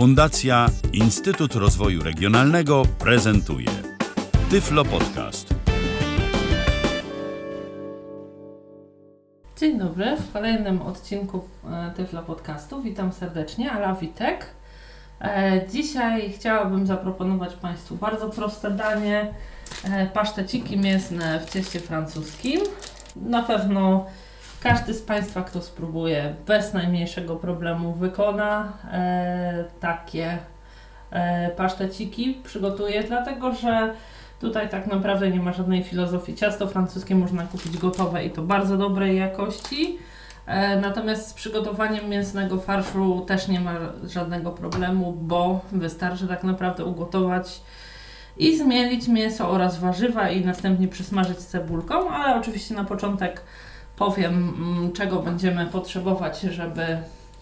Fundacja Instytut Rozwoju Regionalnego prezentuje Tyflo Podcast. Dzień dobry, w kolejnym odcinku e, Tyflo Podcastu. Witam serdecznie, Ala Witek. E, Dzisiaj chciałabym zaproponować Państwu bardzo proste danie, e, paszteciki mięsne w cieście francuskim. Na pewno każdy z Państwa, kto spróbuje, bez najmniejszego problemu wykona e, takie e, paszteciki, przygotuje, dlatego że tutaj tak naprawdę nie ma żadnej filozofii. Ciasto francuskie można kupić gotowe i to bardzo dobrej jakości. E, Natomiast z przygotowaniem mięsnego farszu też nie ma żadnego problemu, bo wystarczy tak naprawdę ugotować i zmielić mięso oraz warzywa i następnie przysmażyć cebulką, ale oczywiście na początek powiem, mm, czego będziemy potrzebować, żeby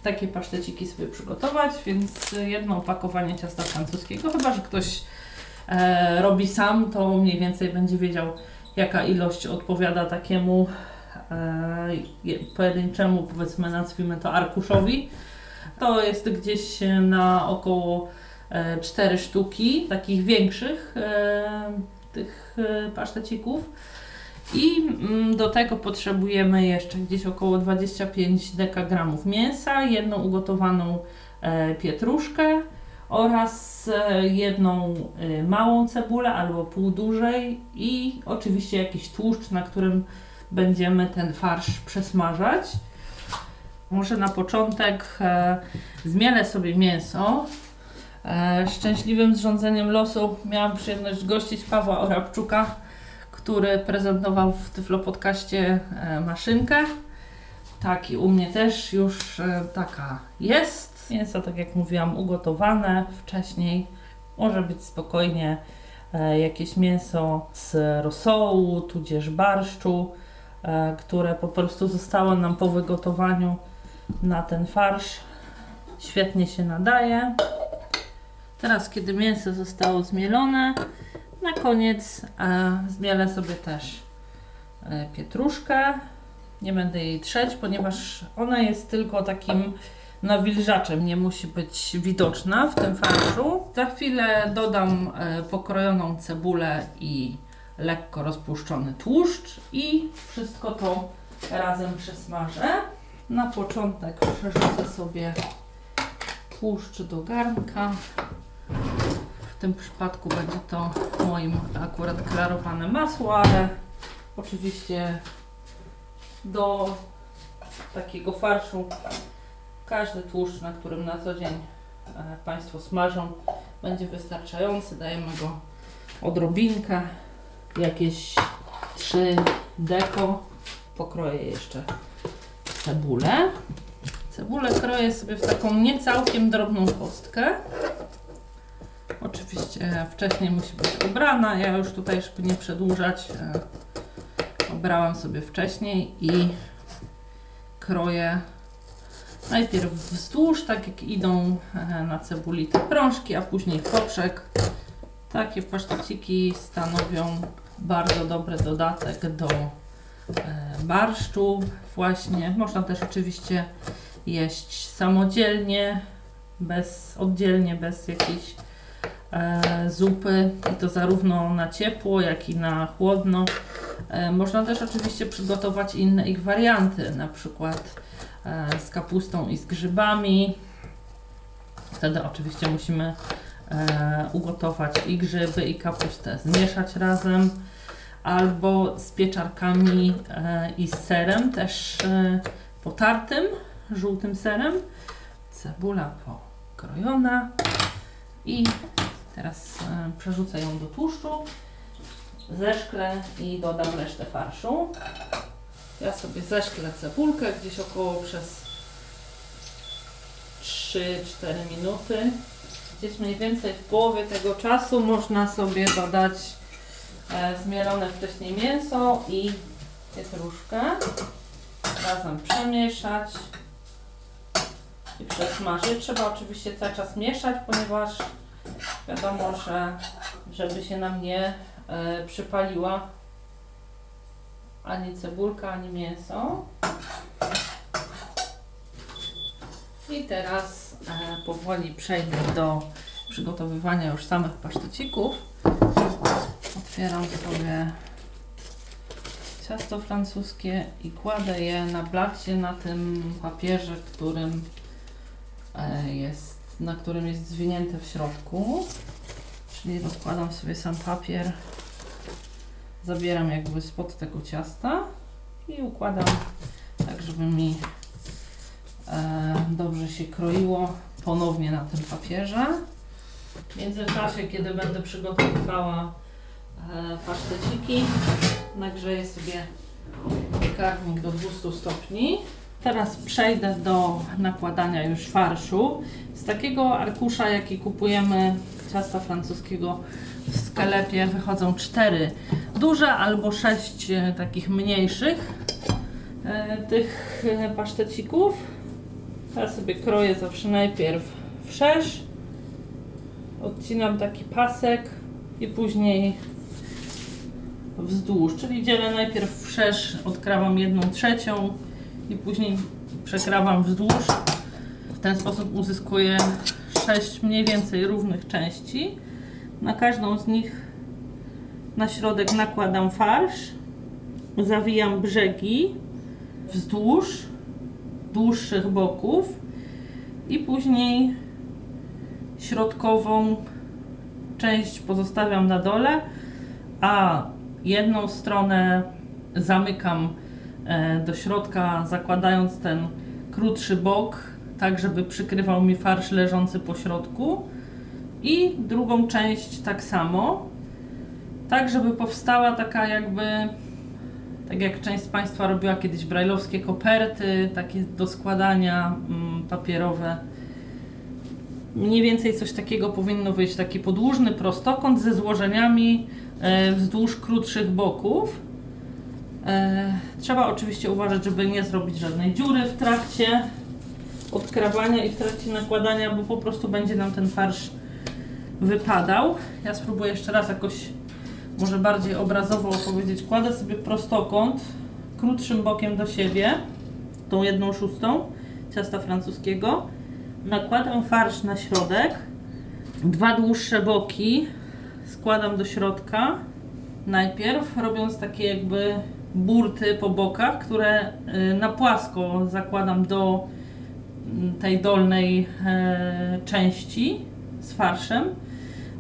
takie paszteciki sobie przygotować, więc jedno opakowanie ciasta francuskiego, chyba że ktoś e, robi sam, to mniej więcej będzie wiedział, jaka ilość odpowiada takiemu e, je- pojedynczemu, powiedzmy, nazwijmy to arkuszowi. To jest gdzieś na około e, 4 sztuki takich większych e, tych e, pasztecików. I mm, do tego potrzebujemy jeszcze gdzieś około 25 dekagramów mięsa, jedną ugotowaną e, pietruszkę oraz e, jedną e, małą cebulę albo pół dużej i oczywiście jakiś tłuszcz, na którym będziemy ten farsz przesmażać. Może na początek zmielę sobie mięso. Szczęśliwym zrządzeniem losu miałam przyjemność gościć Pawła Orabczuka, który prezentował w Tyflo Podcaście e, maszynkę. Tak, i u mnie też już e, taka jest. Mięso, tak jak mówiłam, ugotowane wcześniej. Może być spokojnie e, jakieś mięso z rosołu, tudzież barszczu, które po prostu zostało nam po wygotowaniu na ten farsz. Świetnie się nadaje. Teraz, kiedy mięso zostało zmielone, na koniec zmielę sobie też e, pietruszkę. Nie będę jej trzeć, ponieważ ona jest tylko takim nawilżaczem, nie musi być widoczna w tym farszu. Za chwilę dodam e, pokrojoną cebulę i lekko rozpuszczony tłuszcz i wszystko to razem przesmażę. Na początek przerzucę sobie tłuszcz do garnka. W tym przypadku będzie to moim akurat klarowane masło, ale oczywiście do takiego farszu każdy tłuszcz, na którym na co dzień e, Państwo smażą, będzie wystarczający. Dajemy go odrobinkę, jakieś 3 deko. Pokroję jeszcze cebulę. Cebulę kroję sobie w taką nie całkiem drobną kostkę. Oczywiście wcześniej musi być obrana. Ja już tutaj, żeby nie przedłużać, e, obrałam sobie wcześniej i kroję najpierw wzdłuż, tak jak idą e, na cebuli te prążki, a później w poprzek. Takie paszteciki stanowią bardzo dobry dodatek do e, barszczu właśnie. Można też oczywiście jeść samodzielnie, bez, oddzielnie, bez jakiejś e, zupy i to zarówno na ciepło, jak i na chłodno. E, można też oczywiście przygotować inne ich warianty, na przykład e, z kapustą i z grzybami. Wtedy oczywiście musimy e, ugotować i grzyby, i kapustę, zmieszać razem. Albo z pieczarkami e, i z serem, też e, potartym, żółtym serem. Cebula pokrojona i teraz e, przerzucę ją do tłuszczu, zeszklę i dodam resztę farszu. Ja sobie zeszklę cebulkę gdzieś około przez 3-4 minuty. Gdzieś mniej więcej w połowie tego czasu można sobie dodać e, zmielone wcześniej mięso i pietruszkę. Razem przemieszać i przesmażyć. Trzeba oczywiście cały czas mieszać, ponieważ wiadomo, że żeby się nam nie e, przypaliła ani cebulka, ani mięso. I teraz e, powoli przejdę do przygotowywania już samych pasztecików. Otwieram sobie ciasto francuskie i kładę je na blachcie na tym papierze, którym e, jest, na którym jest zwinięte w środku. Czyli rozkładam sobie sam papier, zabieram jakby spod tego ciasta i układam tak, żeby mi e, dobrze się kroiło ponownie na tym papierze. W międzyczasie, kiedy będę przygotowywała e, paszteciki, nagrzeję sobie piekarnik do 200 stopni. Teraz przejdę do nakładania już farszu. Z takiego arkusza, jaki kupujemy ciasta francuskiego w sklepie, wychodzą cztery duże albo sześć e, takich mniejszych e, tych e, pasztecików. Ja sobie kroję zawsze najpierw wszerz, odcinam taki pasek i później wzdłuż, czyli dzielę najpierw wszerz, odkrawam jedną trzecią i później przekrawam wzdłuż. W ten sposób uzyskuję sześć mniej więcej równych części. Na każdą z nich na środek nakładam farsz, zawijam brzegi wzdłuż dłuższych boków i później środkową część pozostawiam na dole, a jedną stronę zamykam do środka, zakładając ten krótszy bok, tak żeby przykrywał mi farsz leżący po środku i drugą część tak samo, tak żeby powstała taka jakby tak jak część z Państwa robiła kiedyś brajlowskie koperty, takie do składania mm, papierowe. Mniej więcej coś takiego powinno wyjść, taki podłużny prostokąt ze złożeniami e, wzdłuż krótszych boków. E, trzeba oczywiście uważać, żeby nie zrobić żadnej dziury w trakcie odkrawania i w trakcie nakładania, bo po prostu będzie nam ten farsz wypadał. Ja spróbuję jeszcze raz jakoś może bardziej obrazowo opowiedzieć. Kładę sobie prostokąt krótszym bokiem do siebie, tą jedną szóstą ciasta francuskiego. Nakładam farsz na środek, dwa dłuższe boki składam do środka. Najpierw robiąc takie jakby burty po bokach, które y, na płasko zakładam do mm, tej dolnej e, części z farszem,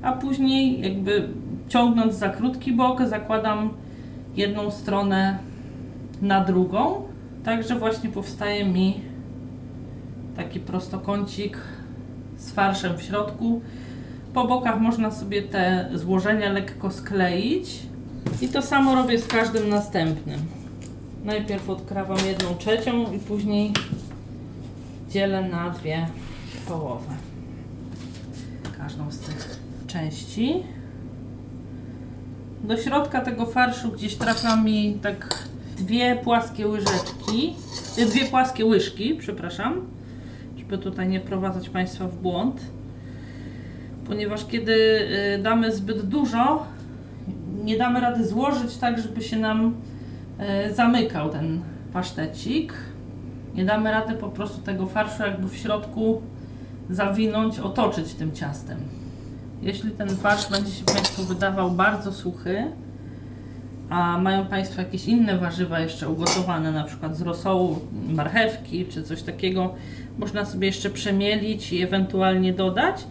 a później jakby ciągnąc za krótki bok, zakładam jedną stronę na drugą. Także właśnie powstaje mi taki prostokącik z farszem w środku. Po bokach można sobie te złożenia lekko skleić. I to samo robię z każdym następnym. Najpierw odkrawam jedną trzecią i później dzielę na dwie połowy. Każdą z tych części. Do środka tego farszu gdzieś trafia mi tak dwie płaskie łyżeczki, y, dwie płaskie łyżki, przepraszam, żeby tutaj nie wprowadzać Państwa w błąd. Ponieważ kiedy y, damy zbyt dużo, nie damy rady złożyć tak, żeby się nam y, zamykał ten pasztecik. Nie damy rady po prostu tego farszu jakby w środku zawinąć, otoczyć tym ciastem. Jeśli ten farsz będzie się Państwu wydawał bardzo suchy, a mają Państwo jakieś inne warzywa jeszcze ugotowane, na przykład z rosołu, marchewki czy coś takiego, można sobie jeszcze przemielić i ewentualnie dodać,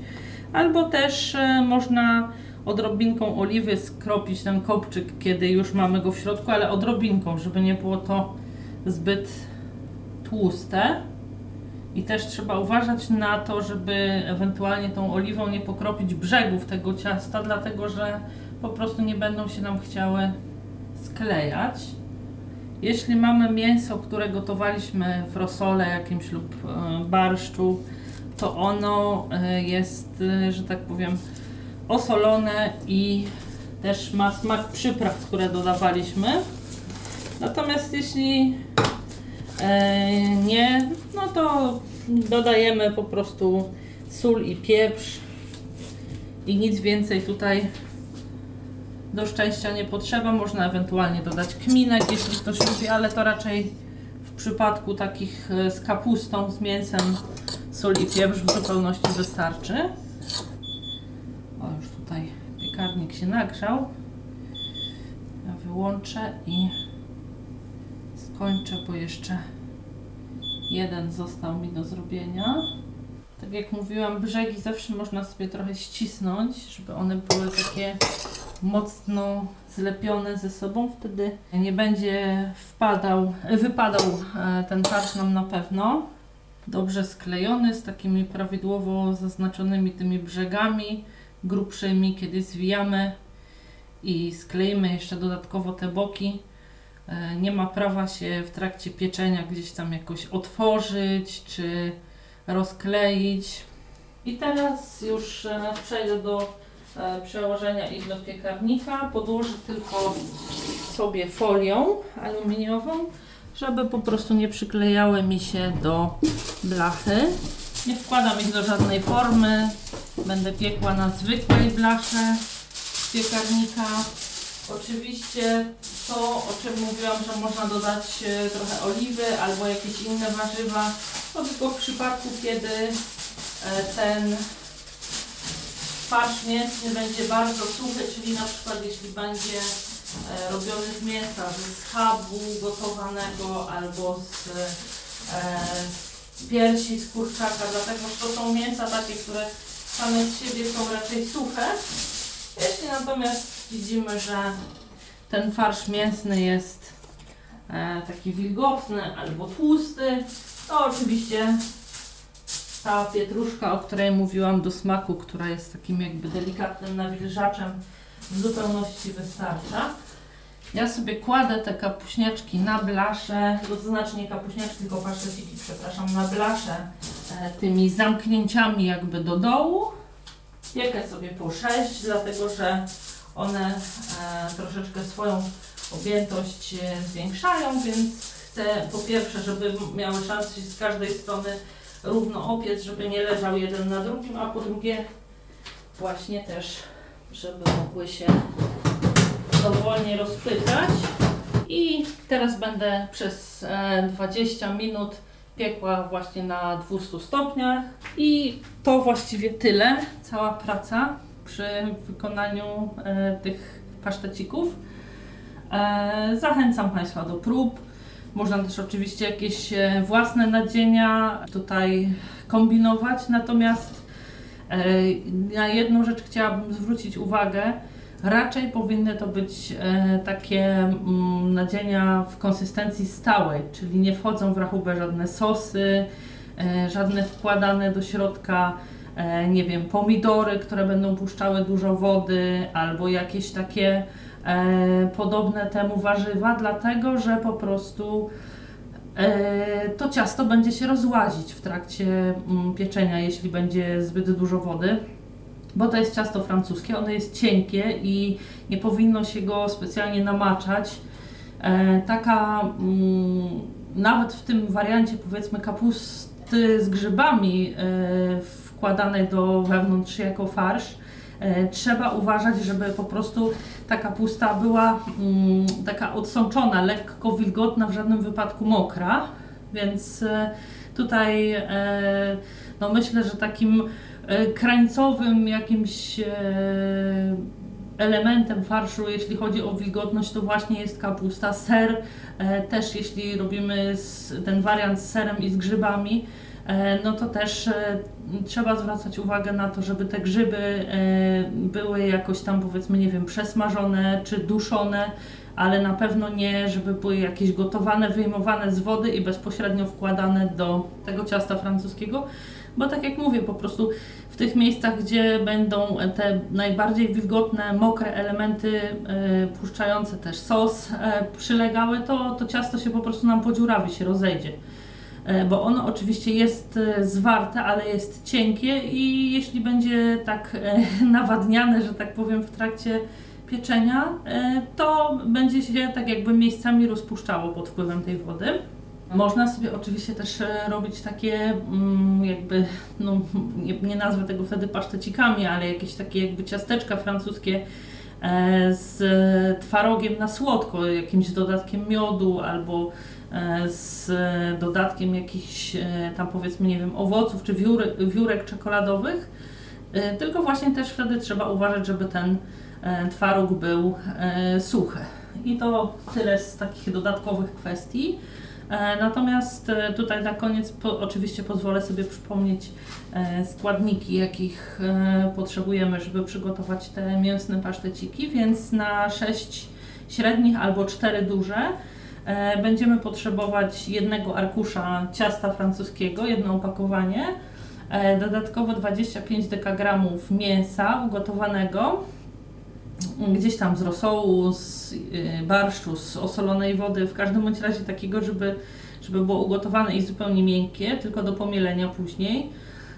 albo też e, można odrobinką oliwy skropić ten kopczyk, kiedy już mamy go w środku, ale odrobinką, żeby nie było to zbyt tłuste. I też trzeba uważać na to, żeby ewentualnie tą oliwą nie pokropić brzegów tego ciasta, dlatego że po prostu nie będą się nam chciały sklejać. Jeśli mamy mięso, które gotowaliśmy w rosole jakimś lub e, barszczu, to ono e, jest, e, że tak powiem, osolone i też ma smak przypraw, które dodawaliśmy. Natomiast jeśli nie, no to dodajemy po prostu sól i pieprz i nic więcej tutaj do szczęścia nie potrzeba. Można ewentualnie dodać kminek, jeśli ktoś lubi, ale to raczej w przypadku takich e, z kapustą, z mięsem Sól i pieprz w zupełności wystarczy. O, już tutaj piekarnik się nagrzał. Ja wyłączę i skończę, bo jeszcze jeden został mi do zrobienia. Tak jak mówiłam, brzegi zawsze można sobie trochę ścisnąć, żeby one były takie mocno zlepione ze sobą. Wtedy nie będzie wpadał, wypadał e, ten farsz nam na pewno. Dobrze sklejony, z takimi prawidłowo zaznaczonymi tymi brzegami grubszymi, kiedy zwijamy i skleimy jeszcze dodatkowo te boki. E, Nie ma prawa się w trakcie pieczenia gdzieś tam jakoś otworzyć czy rozkleić. I teraz już e, przejdę do e, przełożenia ich do piekarnika. Podłożę tylko sobie folią aluminiową, żeby po prostu nie przyklejały mi się do blachy. Nie wkładam ich do żadnej formy. Będę piekła na zwykłej blasze z piekarnika. Oczywiście to, o czym mówiłam, że można dodać e, trochę oliwy albo jakieś inne warzywa, to tylko w przypadku, kiedy e, ten farsz mięsny będzie bardzo suchy, czyli na przykład jeśli będzie e, robiony z mięsa, z schabu gotowanego albo z e, piersi z kurczaka, dlatego że to są mięsa takie, które same z siebie są raczej suche. Jeśli natomiast widzimy, że ten farsz mięsny jest e, taki wilgotny albo tłusty, to oczywiście ta pietruszka, o której mówiłam do smaku, która jest takim jakby delikatnym nawilżaczem, w zupełności wystarcza. Ja sobie kładę te kapuśniaczki na blaszę, to znaczy nie kapuśniaczki, tylko paszteciki, przepraszam, na blaszę e, tymi zamknięciami jakby do dołu. Piekę sobie po 6, dlatego że one e, troszeczkę swoją objętość e, zwiększają, więc chcę po pierwsze, żeby miały szansę się z każdej strony równo opiec, żeby nie leżał jeden na drugim, a po drugie właśnie też, żeby mogły się dowolnie rozpytać. I teraz będę przez e, 20 minut piekła właśnie na 200 stopniach i to właściwie tyle, cała praca przy wykonaniu e, tych pasztecików. E, zachęcam Państwa do prób. Można też oczywiście jakieś e, własne nadzienia tutaj kombinować, natomiast e, na jedną rzecz chciałabym zwrócić uwagę. Raczej powinny to być e, takie mm, nadzienia w konsystencji stałej, czyli nie wchodzą w rachubę żadne sosy, e, żadne wkładane do środka, e, nie wiem, pomidory, które będą puszczały dużo wody, albo jakieś takie podobne temu warzywa, dlatego że po prostu to ciasto będzie się rozłazić w trakcie mm, pieczenia, jeśli będzie zbyt dużo wody bo to jest ciasto francuskie, ono jest cienkie i nie powinno się go specjalnie namaczać. E, taka, mm, nawet w tym wariancie powiedzmy kapusty z grzybami e, wkładanej do wewnątrz jako farsz, e, trzeba uważać, żeby po prostu ta kapusta była mm, taka odsączona, lekko wilgotna, w żadnym wypadku mokra, więc tutaj no myślę, że takim e, krańcowym jakimś e, elementem farszu, jeśli chodzi o wilgotność, to właśnie jest kapusta. Ser e, też, jeśli robimy ten wariant z serem i z grzybami, no to też trzeba zwracać uwagę na to, żeby te grzyby były jakoś tam powiedzmy, nie wiem, przesmażone czy duszone, ale na pewno nie, żeby były jakieś gotowane, wyjmowane z wody i bezpośrednio wkładane do tego ciasta francuskiego, bo tak jak mówię, po prostu w tych miejscach, gdzie będą te najbardziej wilgotne, mokre elementy e, puszczające też sos e, przylegały, to, to ciasto się po prostu nam podziurawi, się rozejdzie. E, Bo ono oczywiście jest zwarte, ale jest cienkie i jeśli będzie tak nawadniane, że tak powiem, w trakcie pieczenia, to będzie się tak jakby miejscami rozpuszczało pod wpływem tej wody. Można sobie oczywiście też e, robić takie mm, jakby, no nie, nie nazwę tego wtedy pasztecikami, ale jakieś takie jakby ciasteczka francuskie e, z twarogiem na słodko, jakimś dodatkiem miodu albo e, z dodatkiem jakichś e, tam powiedzmy, nie wiem, owoców czy wióry, wiórek czekoladowych, e, tylko właśnie też wtedy trzeba uważać, żeby ten twaróg był suchy. I to tyle z takich dodatkowych kwestii. Natomiast tutaj na koniec po, oczywiście pozwolę sobie przypomnieć składniki, jakich potrzebujemy, żeby przygotować te mięsne paszteciki, więc na 6 średnich albo 4 duże E, będziemy potrzebować jednego arkusza ciasta francuskiego, jedno opakowanie, e, dodatkowo 25 dekagramów mięsa ugotowanego, gdzieś tam z rosołu, z y, barszczu, z osolonej wody, w każdym bądź razie takiego, żeby, żeby było ugotowane i zupełnie miękkie, tylko do pomielenia później.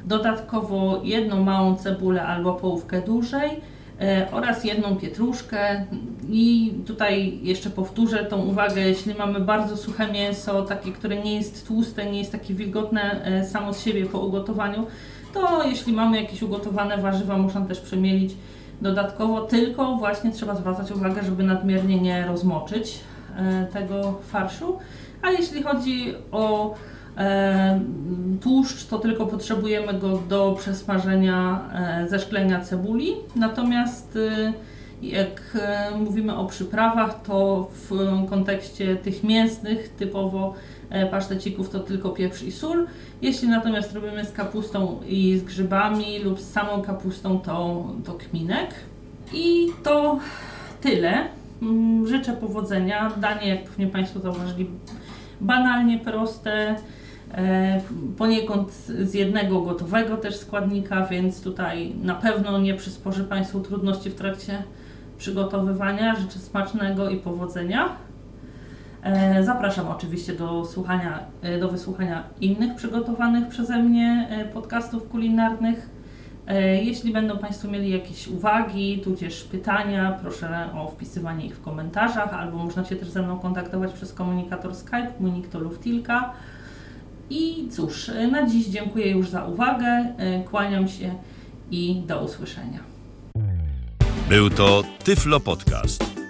Dodatkowo jedną małą cebulę albo połówkę dużej, E, oraz jedną pietruszkę. I tutaj jeszcze powtórzę tą uwagę, jeśli mamy bardzo suche mięso, takie, które nie jest tłuste, nie jest takie wilgotne e, samo z siebie po ugotowaniu, to jeśli mamy jakieś ugotowane warzywa, można też przemielić dodatkowo, tylko właśnie trzeba zwracać uwagę, żeby nadmiernie nie rozmoczyć e, tego farszu. A jeśli chodzi o E, tłuszcz to tylko potrzebujemy go do przesmażenia e, zeszklenia cebuli, natomiast jak mówimy o przyprawach, to w kontekście tych mięsnych, typowo pasztecików, to tylko pieprz i sól. Jeśli natomiast robimy z kapustą i z grzybami lub z samą kapustą, to, to kminek. I to tyle. Mm, życzę powodzenia. Danie, jak pewnie Państwo zauważyli, banalnie proste. E, poniekąd z jednego gotowego też składnika, więc tutaj na pewno nie przysporzy Państwu trudności w trakcie przygotowywania. Życzę smacznego i powodzenia. E, zapraszam oczywiście do słuchania, e, do wysłuchania innych przygotowanych przeze mnie podcastów kulinarnych. Jeśli będą Państwo mieli jakieś uwagi, tudzież pytania, proszę o wpisywanie ich w komentarzach, albo można się też ze mną kontaktować przez komunikator Skype, mój nick to Luftilka. I cóż, na dziś dziękuję już za uwagę, kłaniam się i do usłyszenia. Był to Tyflo Podcast.